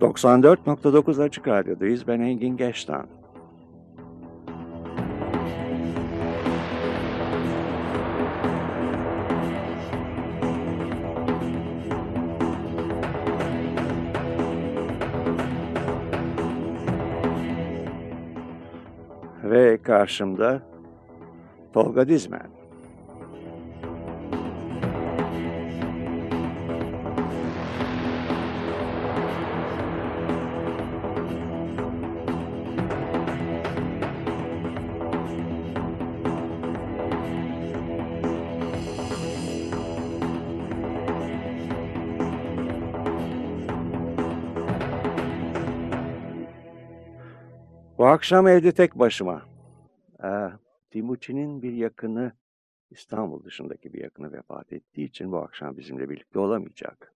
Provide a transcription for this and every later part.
94.9 Açık Radyo'dayız. Ben Engin Geçtan. Ve karşımda Tolga Dizmen. Bu akşam evde tek başıma. Ee, Timuçin'in bir yakını İstanbul dışındaki bir yakını vefat ettiği için bu akşam bizimle birlikte olamayacak.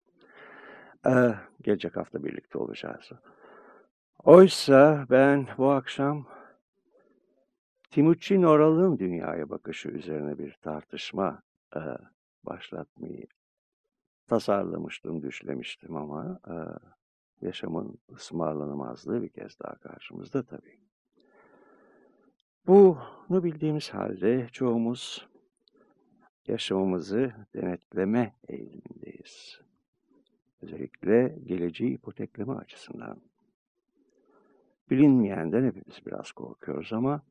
Ee, gelecek hafta birlikte olacağız. Oysa ben bu akşam Timuçin Oral'ın dünyaya bakışı üzerine bir tartışma e, başlatmayı tasarlamıştım, düşlemiştim ama e, yaşamın ısmarlanamazlığı bir kez daha karşımızda tabii. Bunu bildiğimiz halde çoğumuz yaşamımızı denetleme eğilimindeyiz. Özellikle geleceği ipotekleme açısından. Bilinmeyenden hepimiz biraz korkuyoruz ama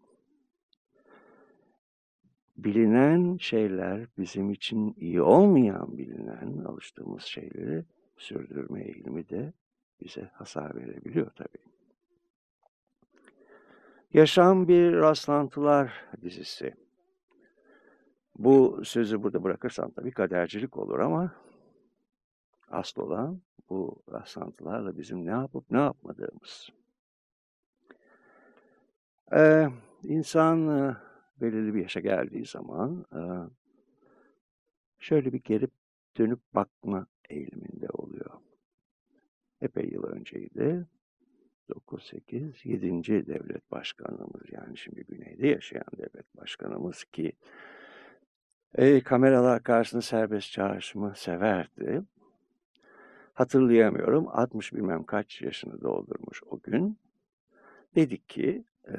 bilinen şeyler bizim için iyi olmayan bilinen alıştığımız şeyleri sürdürme eğilimi de bize hasar verebiliyor tabii. Yaşam bir rastlantılar dizisi. Bu sözü burada bırakırsam tabii kadercilik olur ama asıl olan bu rastlantılarla bizim ne yapıp ne yapmadığımız. Ee, insan e, belirli bir yaşa geldiği zaman e, şöyle bir geri dönüp bakma eğiliminde oluyor. Epey yıl önceydi. 9-8, 7. devlet başkanımız yani şimdi güneyde yaşayan devlet başkanımız ki e, kameralar karşısında serbest çağrışımı severdi. Hatırlayamıyorum 60 bilmem kaç yaşını doldurmuş o gün. Dedik ki e,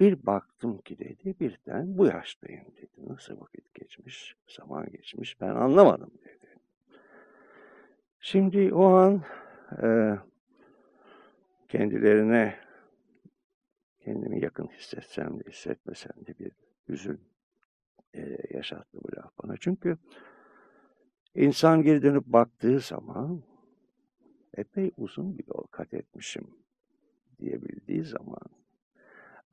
bir baktım ki dedi birden bu yaştayım dedi. Nasıl vakit geçmiş, zaman geçmiş ben anlamadım dedi. Şimdi o an e, kendilerine kendimi yakın hissetsem de hissetmesem de bir hüzün e, yaşattı bu laf bana. Çünkü insan geri dönüp baktığı zaman epey uzun bir yol kat etmişim diyebildiği zaman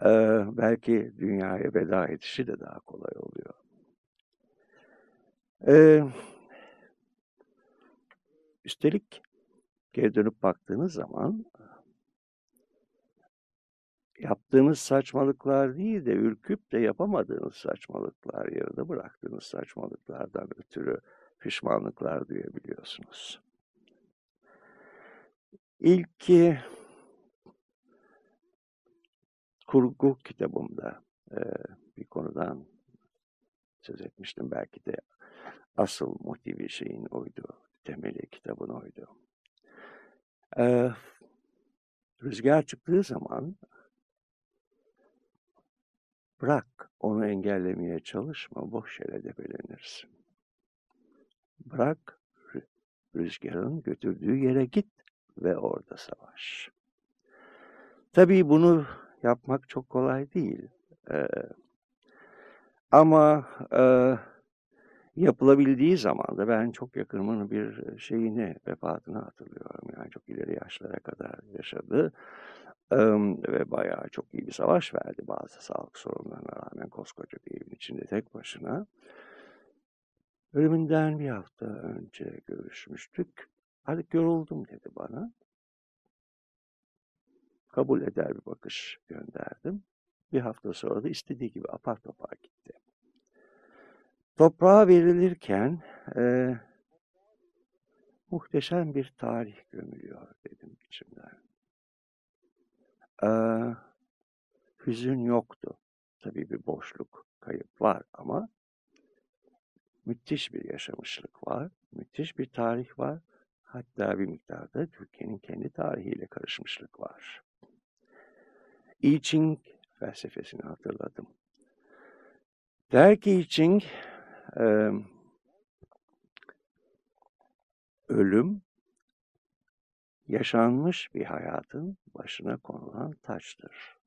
e, belki dünyaya veda edişi de daha kolay oluyor. E, üstelik geri dönüp baktığınız zaman yaptığınız saçmalıklar değil de ürküp de yapamadığınız saçmalıklar, yarıda bıraktığınız saçmalıklardan ötürü pişmanlıklar duyabiliyorsunuz. İlki kurgu kitabımda e, bir konudan söz etmiştim. Belki de asıl motivi şeyin oydu, temeli kitabın oydu. E, rüzgar çıktığı zaman Bırak onu engellemeye çalışma, boş yere debelenirsin. Bırak rüzgarın götürdüğü yere git ve orada savaş. Tabii bunu yapmak çok kolay değil. Ee, ama e, yapılabildiği zaman da ben çok yakınımın bir şeyini, vefatını hatırlıyorum. Yani çok ileri yaşlara kadar yaşadı ve bayağı çok iyi bir savaş verdi bazı sağlık sorunlarına rağmen koskoca bir evin içinde tek başına. Ölümünden bir hafta önce görüşmüştük. Artık yoruldum dedi bana. Kabul eder bir bakış gönderdim. Bir hafta sonra da istediği gibi apar topar gitti. Toprağa verilirken e, muhteşem bir tarih gömülüyor dedim içimden. Eee, hüzün yoktu. Tabii bir boşluk, kayıp var ama müthiş bir yaşamışlık var, müthiş bir tarih var. hatta bir miktarda Türkiye'nin kendi tarihiyle karışmışlık var. I Ching felsefesini hatırladım. Der ki I Ching, e, ölüm yaşanmış bir hayatın başına konulan taçtır.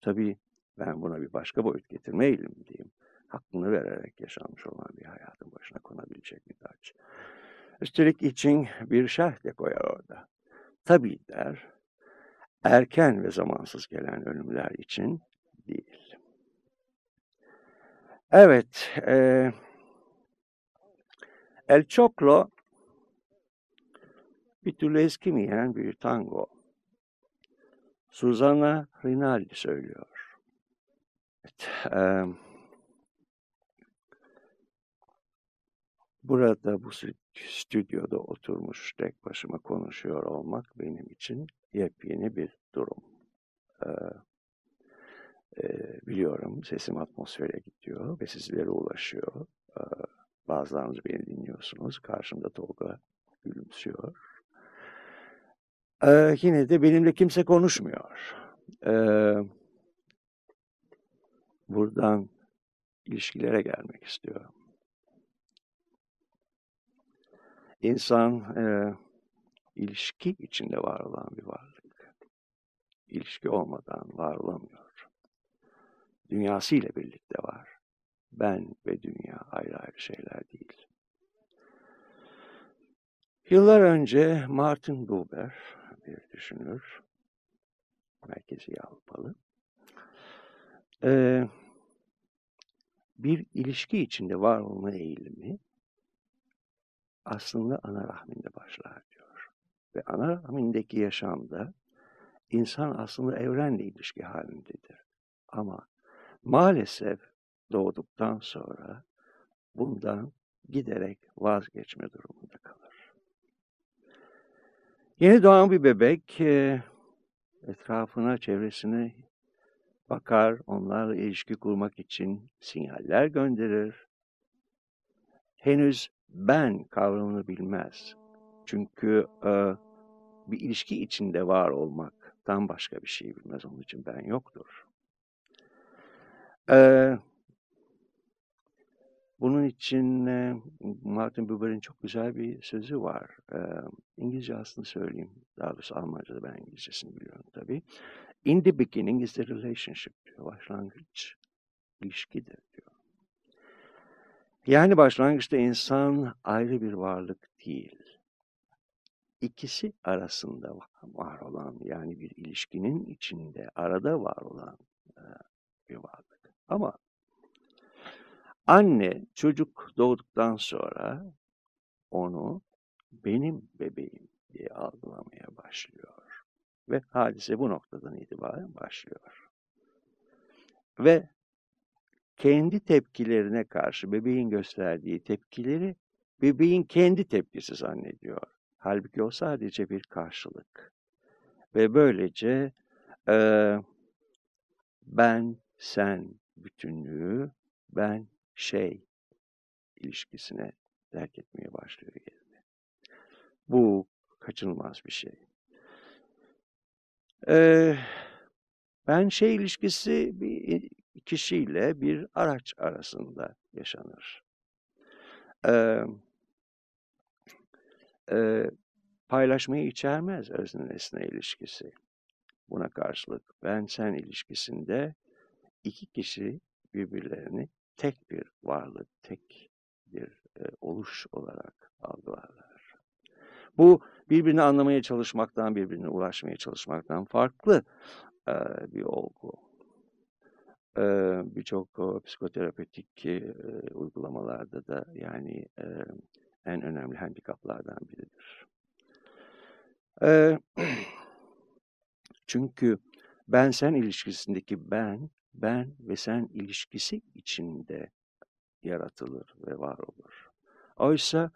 Tabii ben buna bir başka boyut getirme eğilimindeyim. Hakkını vererek yaşanmış olan bir hayatın başına konabilecek bir taç. Üstelik için bir şerh de koyar orada. Tabii der, erken ve zamansız gelen ölümler için değil. Evet, e, El Choclo bir türlü eskimeyen bir tango. Susana Rinaldi söylüyor. Evet, e, burada bu stüdyoda oturmuş tek başıma konuşuyor olmak benim için yepyeni bir durum. E, biliyorum sesim atmosfere gidiyor ve sizlere ulaşıyor. Bazılarınız beni dinliyorsunuz. Karşımda Tolga gülümsüyor. Yine de benimle kimse konuşmuyor. Buradan ilişkilere gelmek istiyorum. İnsan e, ilişki içinde var olan bir varlık. İlişki olmadan var olamıyor. Dünyasıyla birlikte var. Ben ve dünya ayrı ayrı şeyler değil. Yıllar önce Martin Buber bir düşünür, merkezi Avrupalı, ee, bir ilişki içinde var olma eğilimi aslında ana rahminde başlar diyor. Ve ana rahmindeki yaşamda insan aslında evrenle ilişki halindedir. Ama maalesef doğduktan sonra bundan giderek vazgeçme durumunda kalır. Yeni doğan bir bebek e, etrafına, çevresine bakar, onlarla ilişki kurmak için sinyaller gönderir. Henüz ben kavramını bilmez. Çünkü e, bir ilişki içinde var olmaktan başka bir şey bilmez. Onun için ben yoktur. E, bunun için e, Martin Buber'in çok güzel bir sözü var. E, İngilizce aslında söyleyeyim. Daha doğrusu Almanca'da ben İngilizcesini biliyorum tabii. In the beginning is the relationship diyor. Başlangıç ilişkidir diyor. Yani başlangıçta insan ayrı bir varlık değil. İkisi arasında var olan yani bir ilişkinin içinde arada var olan e, bir varlık. Ama Anne çocuk doğduktan sonra onu benim bebeğim diye algılamaya başlıyor. Ve hadise bu noktadan itibaren başlıyor. Ve kendi tepkilerine karşı bebeğin gösterdiği tepkileri bebeğin kendi tepkisi zannediyor. Halbuki o sadece bir karşılık. Ve böylece e, ben, sen bütünlüğü, ben, şey ilişkisine terk etmeye başlıyor yerini. Bu kaçınılmaz bir şey. Ee, ben şey ilişkisi bir kişiyle bir araç arasında yaşanır. Ee, e, paylaşmayı içermez özne nesne ilişkisi. Buna karşılık ben sen ilişkisinde iki kişi birbirlerini tek bir varlık, tek bir e, oluş olarak algılarlar. Bu birbirini anlamaya çalışmaktan, birbirine ulaşmaya çalışmaktan farklı e, bir olgu. E, Birçok psikoterapötik e, uygulamalarda da yani e, en önemli handikaplardan biridir. E, çünkü ben-sen ilişkisindeki ben ben ve sen ilişkisi içinde yaratılır ve var olur. Oysa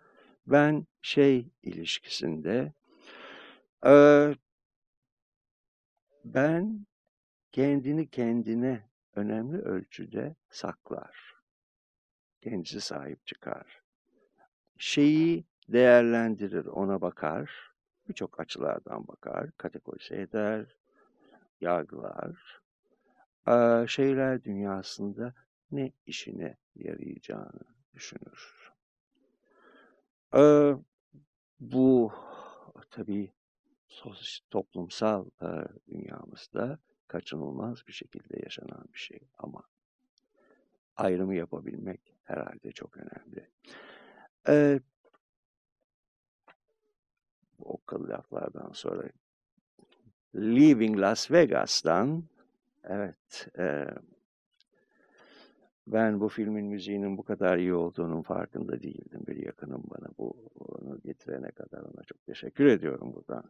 ben şey ilişkisinde e, ben kendini kendine önemli ölçüde saklar. Kendisi sahip çıkar. Şeyi değerlendirir, ona bakar, birçok açılardan bakar, kategorize eder, yargılar, şeyler dünyasında ne işine yarayacağını düşünür. Bu tabii toplumsal dünyamızda kaçınılmaz bir şekilde yaşanan bir şey ama ayrımı yapabilmek herhalde çok önemli. Ee, o laflardan sonra Leaving Las Vegas'tan evet e, ben bu filmin müziğinin bu kadar iyi olduğunun farkında değildim. Bir yakınım bana bu onu getirene kadar ona çok teşekkür ediyorum buradan.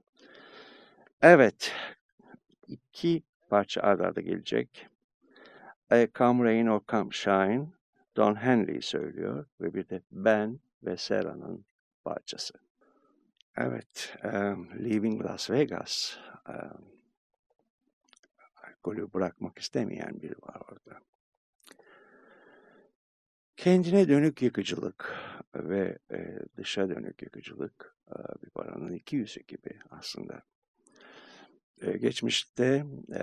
Evet, iki parça arda gelecek. E, Come Rain or Come Shine, Don Henley söylüyor ve bir de Ben ve Sera'nın parçası. Evet, um, Leaving Las Vegas. Um, alkolü bırakmak istemeyen biri var orada. Kendine dönük yıkıcılık ve e, dışa dönük yıkıcılık e, bir paranın iki yüzü gibi aslında. E, geçmişte e,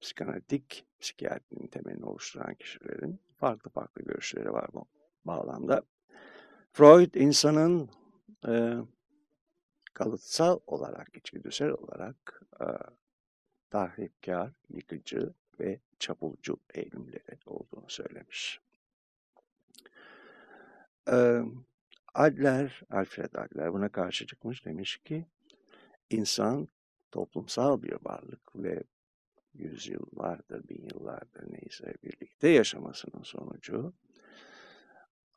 psikanalitik psikiyatrinin temelini oluşturan kişilerin farklı farklı görüşleri var bu bağlamda. Freud insanın e, kalıtsal olarak, içgüdüsel olarak e, tahripkar, yıkıcı ve çapulcu eğilimleri olduğunu söylemiş. Adler, Alfred Adler buna karşı çıkmış demiş ki insan toplumsal bir varlık ve yüzyıllardır, bin yıllardır neyse birlikte yaşamasının sonucu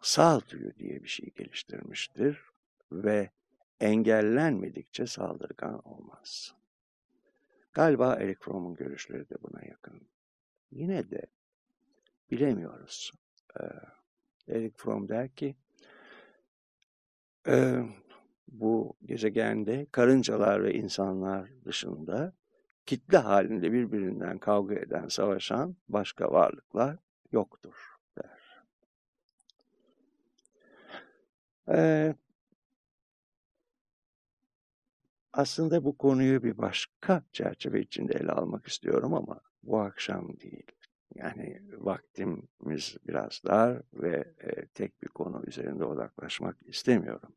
sağduyu diye bir şey geliştirmiştir ve engellenmedikçe saldırgan olmaz. Galiba Eric Fromm'un görüşleri de buna yakın. Yine de bilemiyoruz. Ee, Eric Fromm der ki, e, bu gezegende karıncalar ve insanlar dışında kitle halinde birbirinden kavga eden, savaşan başka varlıklar yoktur der. Ee, aslında bu konuyu bir başka çerçeve içinde ele almak istiyorum ama bu akşam değil. Yani vaktimiz biraz dar ve e, tek bir konu üzerinde odaklaşmak istemiyorum.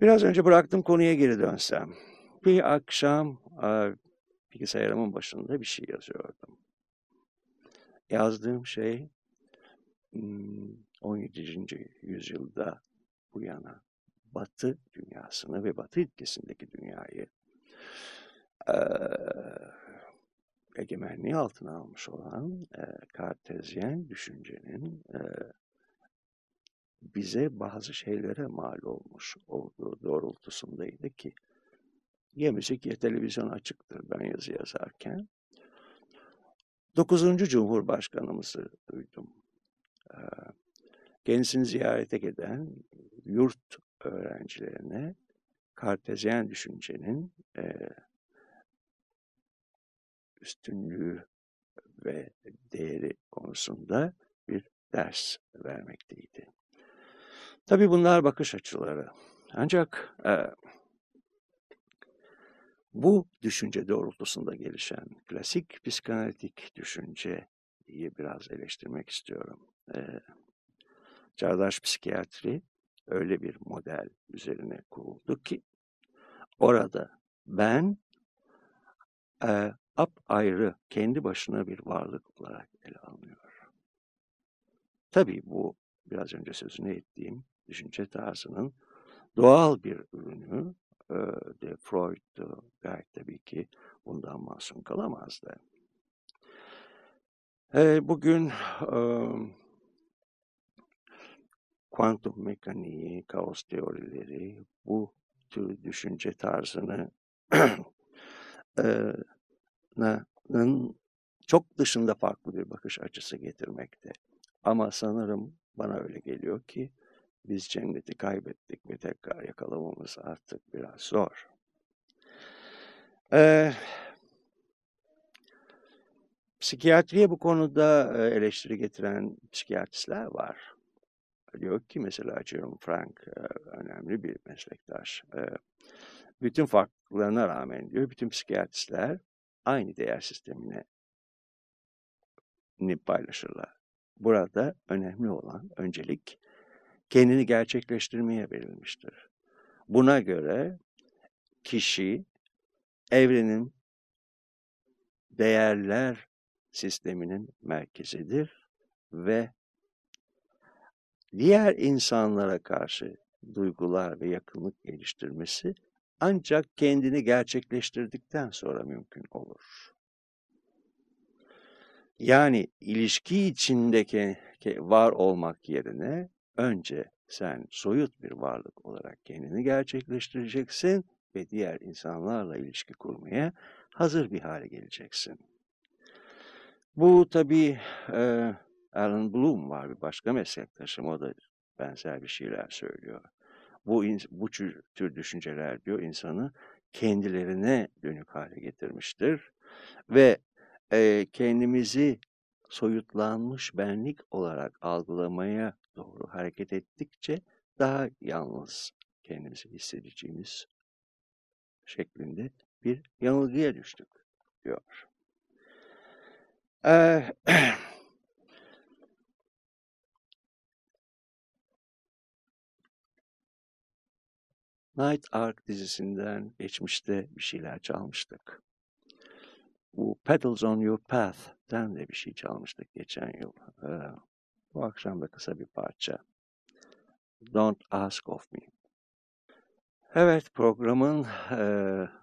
Biraz önce bıraktım konuya geri dönsem. Bir akşam e, bilgisayarımın başında bir şey yazıyordum. Yazdığım şey 17. Hmm, yüzyılda bu yana Batı dünyasını ve Batı ülkesindeki dünyayı e, egemenliği altına almış olan e, kartezyen düşüncenin e, bize bazı şeylere mal olmuş olduğu doğrultusundaydı ki ya müzik ya televizyon açıktır ben yazı yazarken. Dokuzuncu Cumhurbaşkanımızı duydum. Kendisini ziyarete giden yurt öğrencilerine kartezyen düşüncenin e, üstünlüğü ve değeri konusunda bir ders vermekteydi. Tabii bunlar bakış açıları. Ancak e, bu düşünce doğrultusunda gelişen klasik psikanalitik düşünceyi biraz eleştirmek istiyorum. E, çağdaş psikiyatri öyle bir model üzerine kuruldu ki orada ben e, ap ayrı kendi başına bir varlık olarak ele alınıyor. Tabii bu biraz önce sözünü ettiğim düşünce tarzının doğal bir ürünü e, de Freud gayet tabii ki bundan masum kalamazdı. E, bugün e, kuantum mekaniği, kaos teorileri bu tür düşünce tarzını çok dışında farklı bir bakış açısı getirmekte. Ama sanırım bana öyle geliyor ki biz cenneti kaybettik ve tekrar yakalamamız artık biraz zor. Ee, psikiyatriye bu konuda eleştiri getiren psikiyatristler var. Diyor ki mesela Jerome Frank önemli bir meslektaş. Bütün farklılıklarına rağmen diyor bütün psikiyatristler aynı değer sistemine paylaşırlar. Burada önemli olan öncelik kendini gerçekleştirmeye verilmiştir. Buna göre kişi evrenin değerler sisteminin merkezidir ve diğer insanlara karşı duygular ve yakınlık geliştirmesi ancak kendini gerçekleştirdikten sonra mümkün olur. Yani ilişki içindeki var olmak yerine önce sen soyut bir varlık olarak kendini gerçekleştireceksin ve diğer insanlarla ilişki kurmaya hazır bir hale geleceksin. Bu tabii Alan Bloom var bir başka meslektaşım o da benzer bir şeyler söylüyor. Bu, bu tür düşünceler diyor insanı kendilerine dönük hale getirmiştir ve e, kendimizi soyutlanmış benlik olarak algılamaya doğru hareket ettikçe daha yalnız kendimizi hissedeceğimiz şeklinde bir yanılgıya düştük diyor. Ee, Night Ark dizisinden geçmişte bir şeyler çalmıştık. Bu Petals on Your Path'ten de bir şey çalmıştık geçen yıl. Ee, bu akşam da kısa bir parça. Don't Ask of Me. Evet, programın e,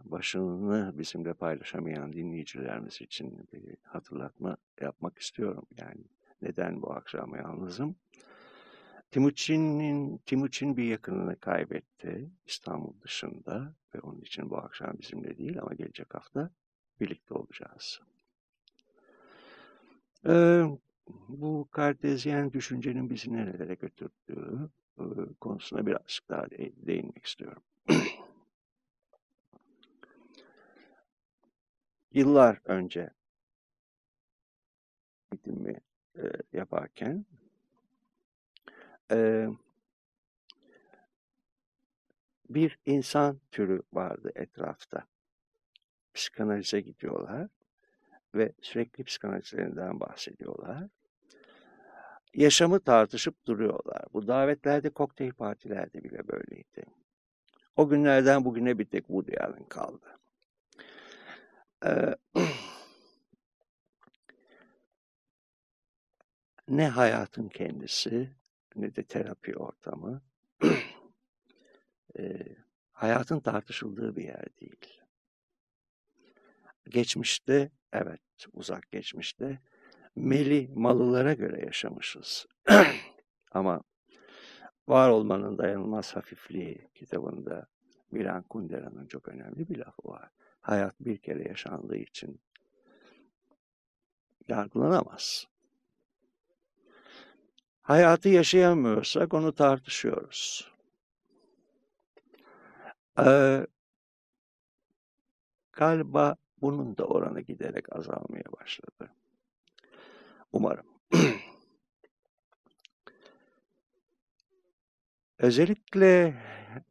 başını bizimle paylaşamayan dinleyicilerimiz için bir hatırlatma yapmak istiyorum. Yani neden bu akşam yalnızım? Timuçin'in Timuçin bir yakınını kaybetti İstanbul dışında ve onun için bu akşam bizimle değil ama gelecek hafta birlikte olacağız. Ee, bu kartezyen düşüncenin bizi nerelere götürdüğü e, konusuna birazcık daha de, değinmek istiyorum. Yıllar önce eğitimi e, yaparken e, bir insan türü vardı etrafta. Psikanalize gidiyorlar ve sürekli psikanalizlerinden bahsediyorlar. Yaşamı tartışıp duruyorlar. Bu davetlerde, kokteyl partilerde bile böyleydi. O günlerden bugüne bir tek Woody Allen kaldı. Ee, ne hayatın kendisi ne de terapi ortamı e, hayatın tartışıldığı bir yer değil. Geçmişte, evet uzak geçmişte meli malılara göre yaşamışız. Ama Var olmanın dayanılmaz hafifliği kitabında Milan Kundera'nın çok önemli bir lafı var. Hayat bir kere yaşandığı için yargılanamaz. Hayatı yaşayamıyorsak onu tartışıyoruz. Ee, galiba bunun da oranı giderek azalmaya başladı. Umarım. Özellikle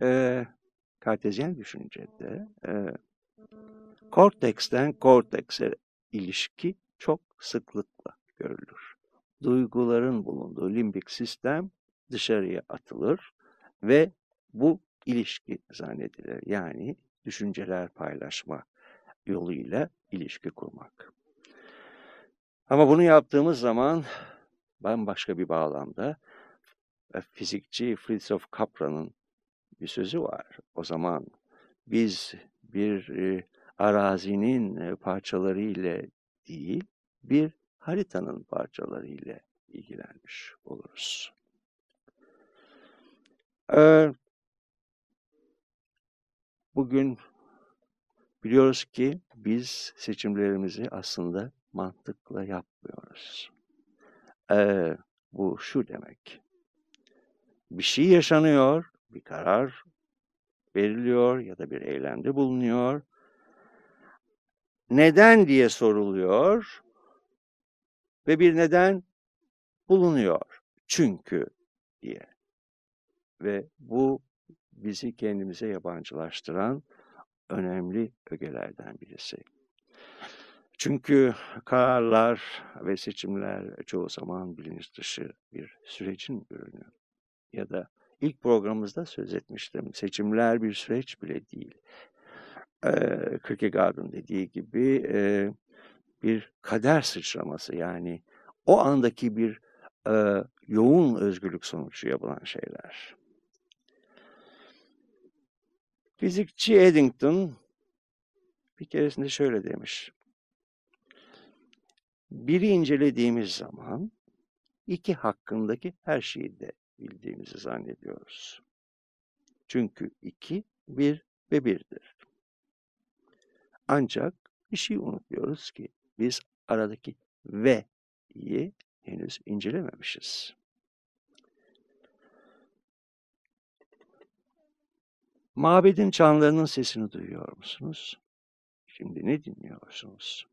e, kartezyen düşüncede e, korteksten kortekse ilişki çok sıklıkla görülür. Duyguların bulunduğu limbik sistem dışarıya atılır ve bu ilişki zannedilir. Yani düşünceler paylaşma yoluyla ilişki kurmak. Ama bunu yaptığımız zaman bambaşka bir bağlamda fizikçi Fritjof Kapra'nın bir sözü var. O zaman biz bir e, arazinin e, parçaları ile değil, bir haritanın parçaları ile ilgilenmiş oluruz. Ee, bugün biliyoruz ki biz seçimlerimizi aslında mantıkla yapmıyoruz. Ee, bu şu demek bir şey yaşanıyor, bir karar veriliyor ya da bir eylemde bulunuyor. Neden diye soruluyor ve bir neden bulunuyor. Çünkü diye. ve bu bizi kendimize yabancılaştıran önemli ögelerden birisi. Çünkü kararlar ve seçimler çoğu zaman bilinç dışı bir sürecin ürünü. Ya da ilk programımızda söz etmiştim. Seçimler bir süreç bile değil. Ee, Kierkegaard'ın dediği gibi e, bir kader sıçraması yani o andaki bir e, yoğun özgürlük sonucu yapılan şeyler. Fizikçi Eddington bir keresinde şöyle demiş. Biri incelediğimiz zaman iki hakkındaki her şeyi de bildiğimizi zannediyoruz. Çünkü iki, bir ve birdir. Ancak bir şey unutuyoruz ki biz aradaki ve'yi henüz incelememişiz. Mabedin çanlarının sesini duyuyor musunuz? Şimdi ne dinliyorsunuz?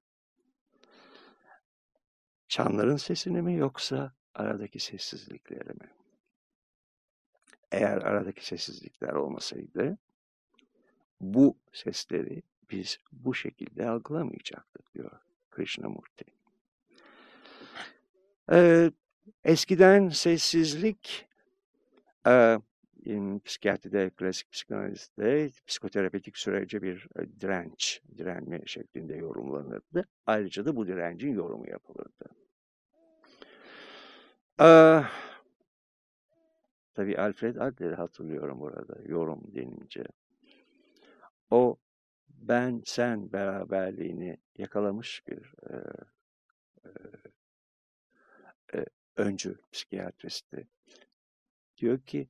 Çanların sesini mi yoksa aradaki sessizlikleri mi? Eğer aradaki sessizlikler olmasaydı bu sesleri biz bu şekilde algılamayacaktık diyor Krishnamurti. Ee, eskiden sessizlik e, psikiyatride, klasik psikanalizde psikoterapetik sürece bir e, direnç, direnme şeklinde yorumlanırdı. Ayrıca da bu direncin yorumu yapılırdı. Ee, tabii Alfred Adler'i hatırlıyorum burada yorum denince. O ben sen beraberliğini yakalamış bir e, e, öncü psikiyatristi. Diyor ki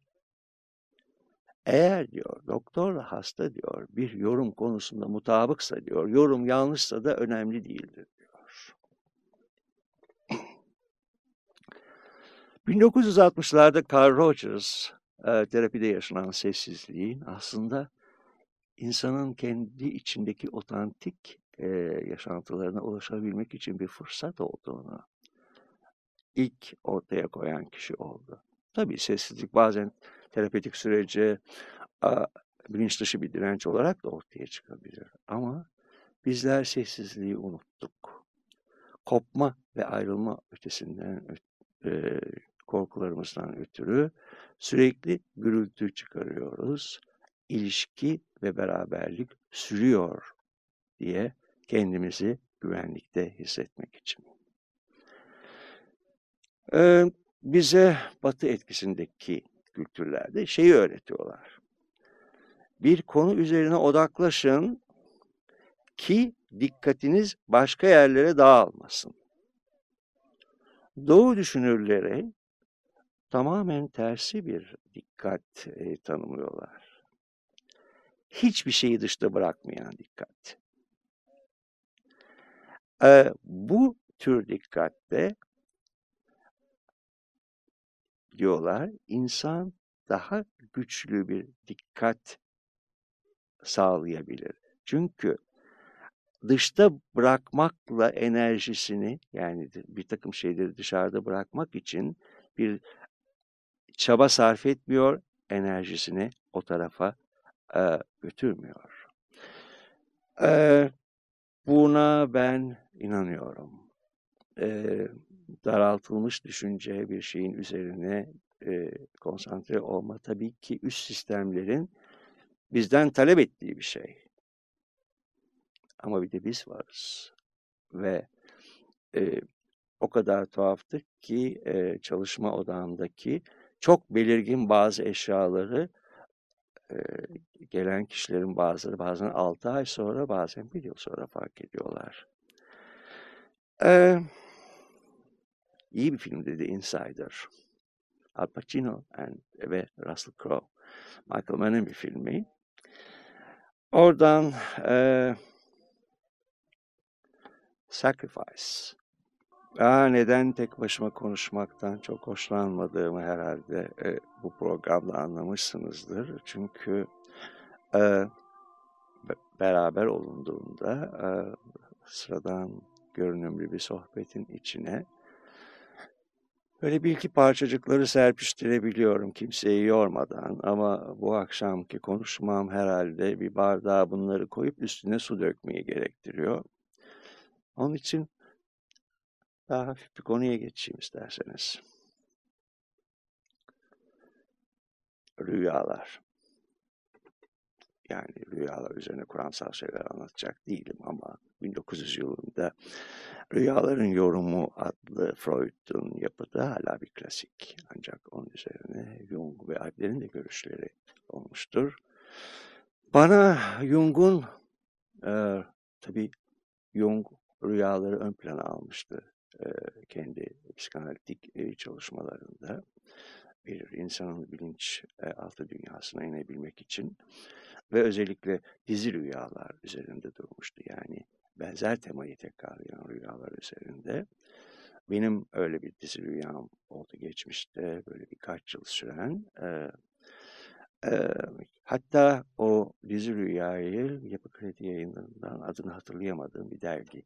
eğer diyor doktorla hasta diyor bir yorum konusunda mutabıksa diyor yorum yanlışsa da önemli değildir diyor. 1960'larda Carl Rogers terapide yaşanan sessizliğin aslında insanın kendi içindeki otantik e, yaşantılarına ulaşabilmek için bir fırsat olduğunu ilk ortaya koyan kişi oldu. Tabii sessizlik bazen terapetik sürece a, bilinç dışı bir direnç olarak da ortaya çıkabilir. Ama bizler sessizliği unuttuk. Kopma ve ayrılma ötesinden e, korkularımızdan ötürü sürekli gürültü çıkarıyoruz. İlişki ve beraberlik sürüyor diye kendimizi güvenlikte hissetmek için. Ee, bize Batı etkisindeki kültürlerde şeyi öğretiyorlar. Bir konu üzerine odaklaşın ki dikkatiniz başka yerlere dağılmasın. Doğu düşünürleri tamamen tersi bir dikkat e, tanımlıyorlar. Hiçbir şeyi dışta bırakmayan dikkat. E, bu tür dikkatte diyorlar insan daha güçlü bir dikkat sağlayabilir. Çünkü dışta bırakmakla enerjisini yani bir takım şeyleri dışarıda bırakmak için bir çaba sarf etmiyor, enerjisini o tarafa e, götürmüyor. E, buna ben inanıyorum. E, daraltılmış düşünce bir şeyin üzerine e, konsantre olma tabii ki üst sistemlerin bizden talep ettiği bir şey. Ama bir de biz varız. Ve e, o kadar tuhaftık ki e, çalışma odağındaki çok belirgin bazı eşyaları gelen kişilerin bazıları bazen 6 ay sonra bazen bir yıl sonra fark ediyorlar. E, iyi bir film dedi Insider. Al Pacino and, ve Russell Crowe. Michael Mann'ın bir filmi. Oradan e, Sacrifice Aa, neden tek başıma konuşmaktan çok hoşlanmadığımı herhalde e, bu programda anlamışsınızdır. Çünkü e, beraber olunduğunda e, sıradan görünümlü bir sohbetin içine Böyle bir iki parçacıkları serpiştirebiliyorum kimseyi yormadan ama bu akşamki konuşmam herhalde bir bardağa bunları koyup üstüne su dökmeyi gerektiriyor. Onun için daha hafif bir konuya geçeyim isterseniz. Rüyalar. Yani rüyalar üzerine kuramsal şeyler anlatacak değilim ama 1900 yılında Rüyaların Yorumu adlı Freud'un yapıda hala bir klasik. Ancak onun üzerine Jung ve Adler'in de görüşleri olmuştur. Bana Jung'un e, tabii Jung rüyaları ön plana almıştı kendi psikanalitik çalışmalarında. Bir insanın bilinç altı dünyasına inebilmek için ve özellikle dizi rüyalar üzerinde durmuştu. Yani benzer temayı tekrarlayan rüyalar üzerinde. Benim öyle bir dizi rüyam oldu geçmişte böyle birkaç yıl süren. Hatta o dizi rüyayı Yapı Kredi yayınlarından adını hatırlayamadığım bir dergi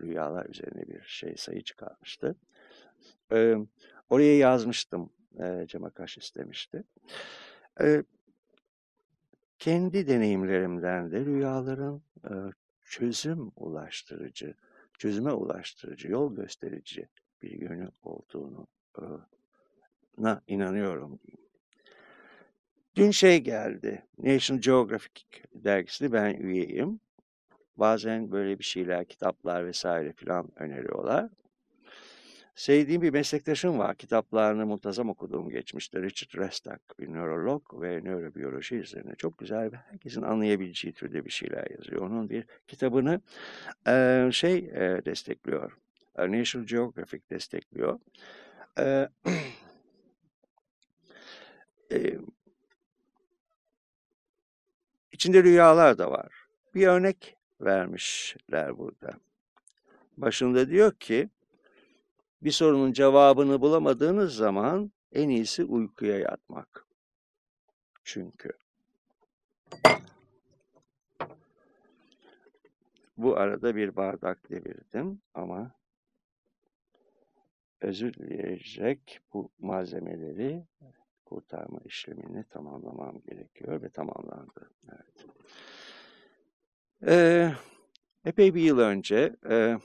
rüyalar üzerine bir şey sayı çıkarmıştı. E, oraya yazmıştım. E, Cem Akaş istemişti. E, kendi deneyimlerimden de rüyaların e, çözüm ulaştırıcı, çözüme ulaştırıcı, yol gösterici bir yönü olduğunu e, na inanıyorum. Dün şey geldi, National Geographic dergisinde ben üyeyim. Bazen böyle bir şeyler, kitaplar vesaire filan öneriyorlar. Sevdiğim bir meslektaşım var. Kitaplarını muntazam okuduğum geçmişte. Richard Restak, bir nörolog ve nörobiyoloji üzerine çok güzel ve herkesin anlayabileceği türde bir şeyler yazıyor. Onun bir kitabını e, şey e, destekliyor. National Geographic destekliyor. E, e, içinde rüyalar da var. Bir örnek vermişler burada. Başında diyor ki bir sorunun cevabını bulamadığınız zaman en iyisi uykuya yatmak. Çünkü bu arada bir bardak devirdim ama özür dileyecek bu malzemeleri kurtarma işlemini tamamlamam gerekiyor ve tamamlandı. Evet. Epey bir yıl önce e,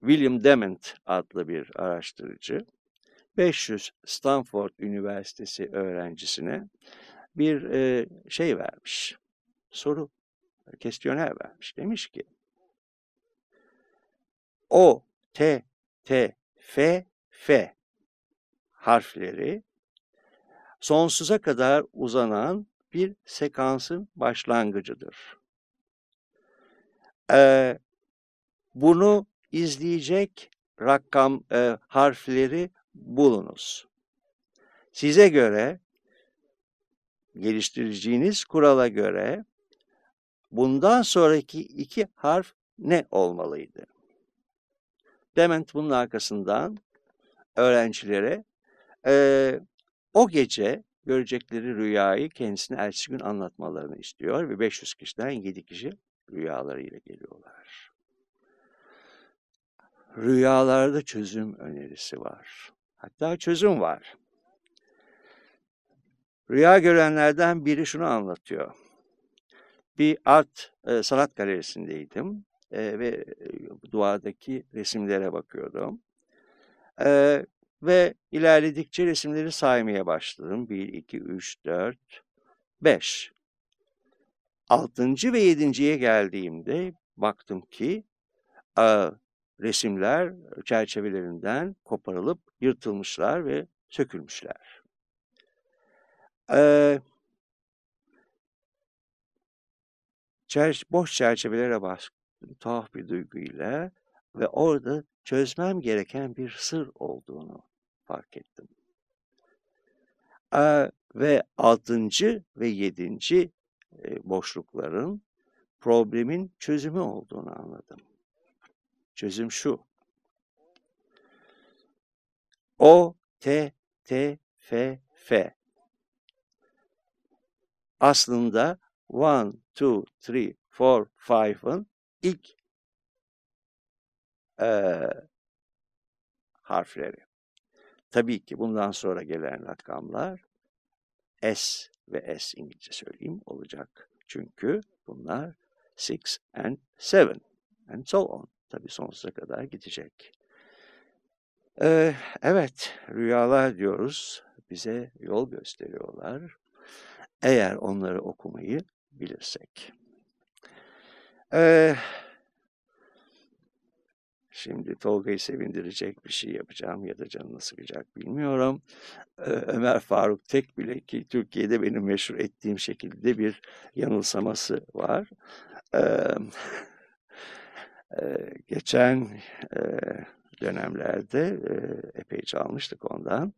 William Dement adlı bir araştırıcı 500 Stanford Üniversitesi öğrencisine bir e, şey vermiş. Soru, kestiyonel vermiş. Demiş ki O, T, T, F, F harfleri sonsuza kadar uzanan bir sekansın başlangıcıdır. Ee, bunu izleyecek rakam e, harfleri bulunuz. Size göre geliştireceğiniz kurala göre bundan sonraki iki harf ne olmalıydı? Dement bunun arkasından öğrencilere e, o gece görecekleri rüyayı kendisine ertesi gün anlatmalarını istiyor ve 500 kişiden 7 kişi rüyalarıyla geliyorlar. Rüyalarda çözüm önerisi var. Hatta çözüm var. Rüya görenlerden biri şunu anlatıyor. Bir art e, sanat galerisindeydim e, ve e, duvardaki resimlere bakıyordum. E, ve ilerledikçe resimleri saymaya başladım. 1, 2, 3, 4, 5. Altıncı ve yedinciye geldiğimde baktım ki resimler çerçevelerinden koparılıp yırtılmışlar ve sökülmüşler. Ee, boş çerçevelere baktım tuhaf bir duyguyla ve orada çözmem gereken bir sır olduğunu fark ettim. Ee, ve altıncı ve yedinci e, boşlukların problemin çözümü olduğunu anladım. Çözüm şu. O, T, T, F, F. Aslında one, two, three, four, five'ın ilk e, harfleri. Tabii ki bundan sonra gelen rakamlar S ve S İngilizce söyleyeyim olacak. Çünkü bunlar 6 and 7 and so on. Tabii sonsuza kadar gidecek. Ee, evet, rüyalar diyoruz. Bize yol gösteriyorlar. Eğer onları okumayı bilirsek. Ee, şimdi Tolga'yı sevindirecek bir şey yapacağım ya da canını sıkacak bilmiyorum. Ee, Ömer Faruk Tek bile ki Türkiye'de benim meşhur ettiğim şekilde bir yanılsaması var. Ee, e, geçen e, dönemlerde e, epey çalmıştık ondan.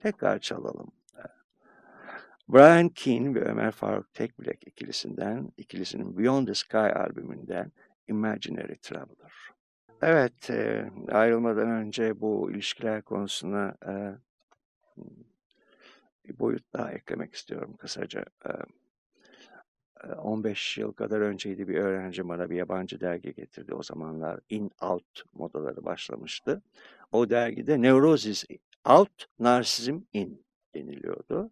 Tekrar çalalım. Brian Keane ve Ömer Faruk Tekbilek ikilisinden, ikilisinin Beyond the Sky albümünden Imaginary Traveler. Evet, ayrılmadan önce bu ilişkiler konusuna bir boyut daha eklemek istiyorum kısaca. E, 15 yıl kadar önceydi bir öğrenci bana bir yabancı dergi getirdi. O zamanlar in-out modaları başlamıştı. O dergide Neurosis out, narsizm in deniliyordu.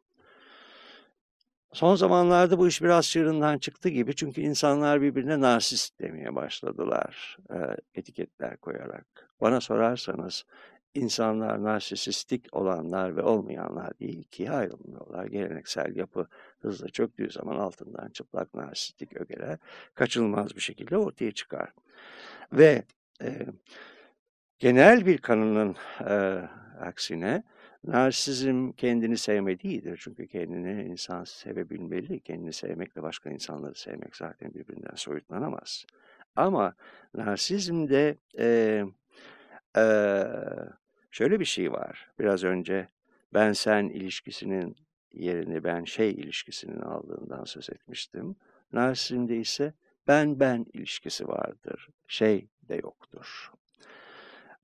Son zamanlarda bu iş biraz çığırından çıktı gibi çünkü insanlar birbirine narsist demeye başladılar e, etiketler koyarak. Bana sorarsanız insanlar narsisistik olanlar ve olmayanlar değil ikiye ayrılmıyorlar. Geleneksel yapı hızla çöktüğü zaman altından çıplak narsistik ögeler kaçınılmaz bir şekilde ortaya çıkar. Ve e, genel bir kanının e, aksine narsizm kendini sevme değildir. Çünkü kendini insan sevebilmeli. Kendini sevmekle başka insanları sevmek zaten birbirinden soyutlanamaz. Ama narsizmde e, e, şöyle bir şey var. Biraz önce ben sen ilişkisinin yerini ben şey ilişkisinin aldığından söz etmiştim. Narsizmde ise ben ben ilişkisi vardır. Şey de yoktur.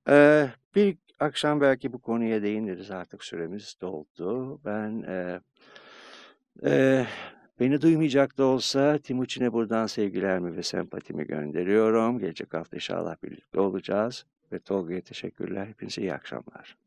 Ee, bir akşam belki bu konuya değiniriz artık süremiz doldu. Ben e, e, beni duymayacak da olsa Timuçin'e buradan sevgilerimi ve sempatimi gönderiyorum. Gelecek hafta inşallah birlikte olacağız. Ve Tolga'ya teşekkürler. Hepinize iyi akşamlar.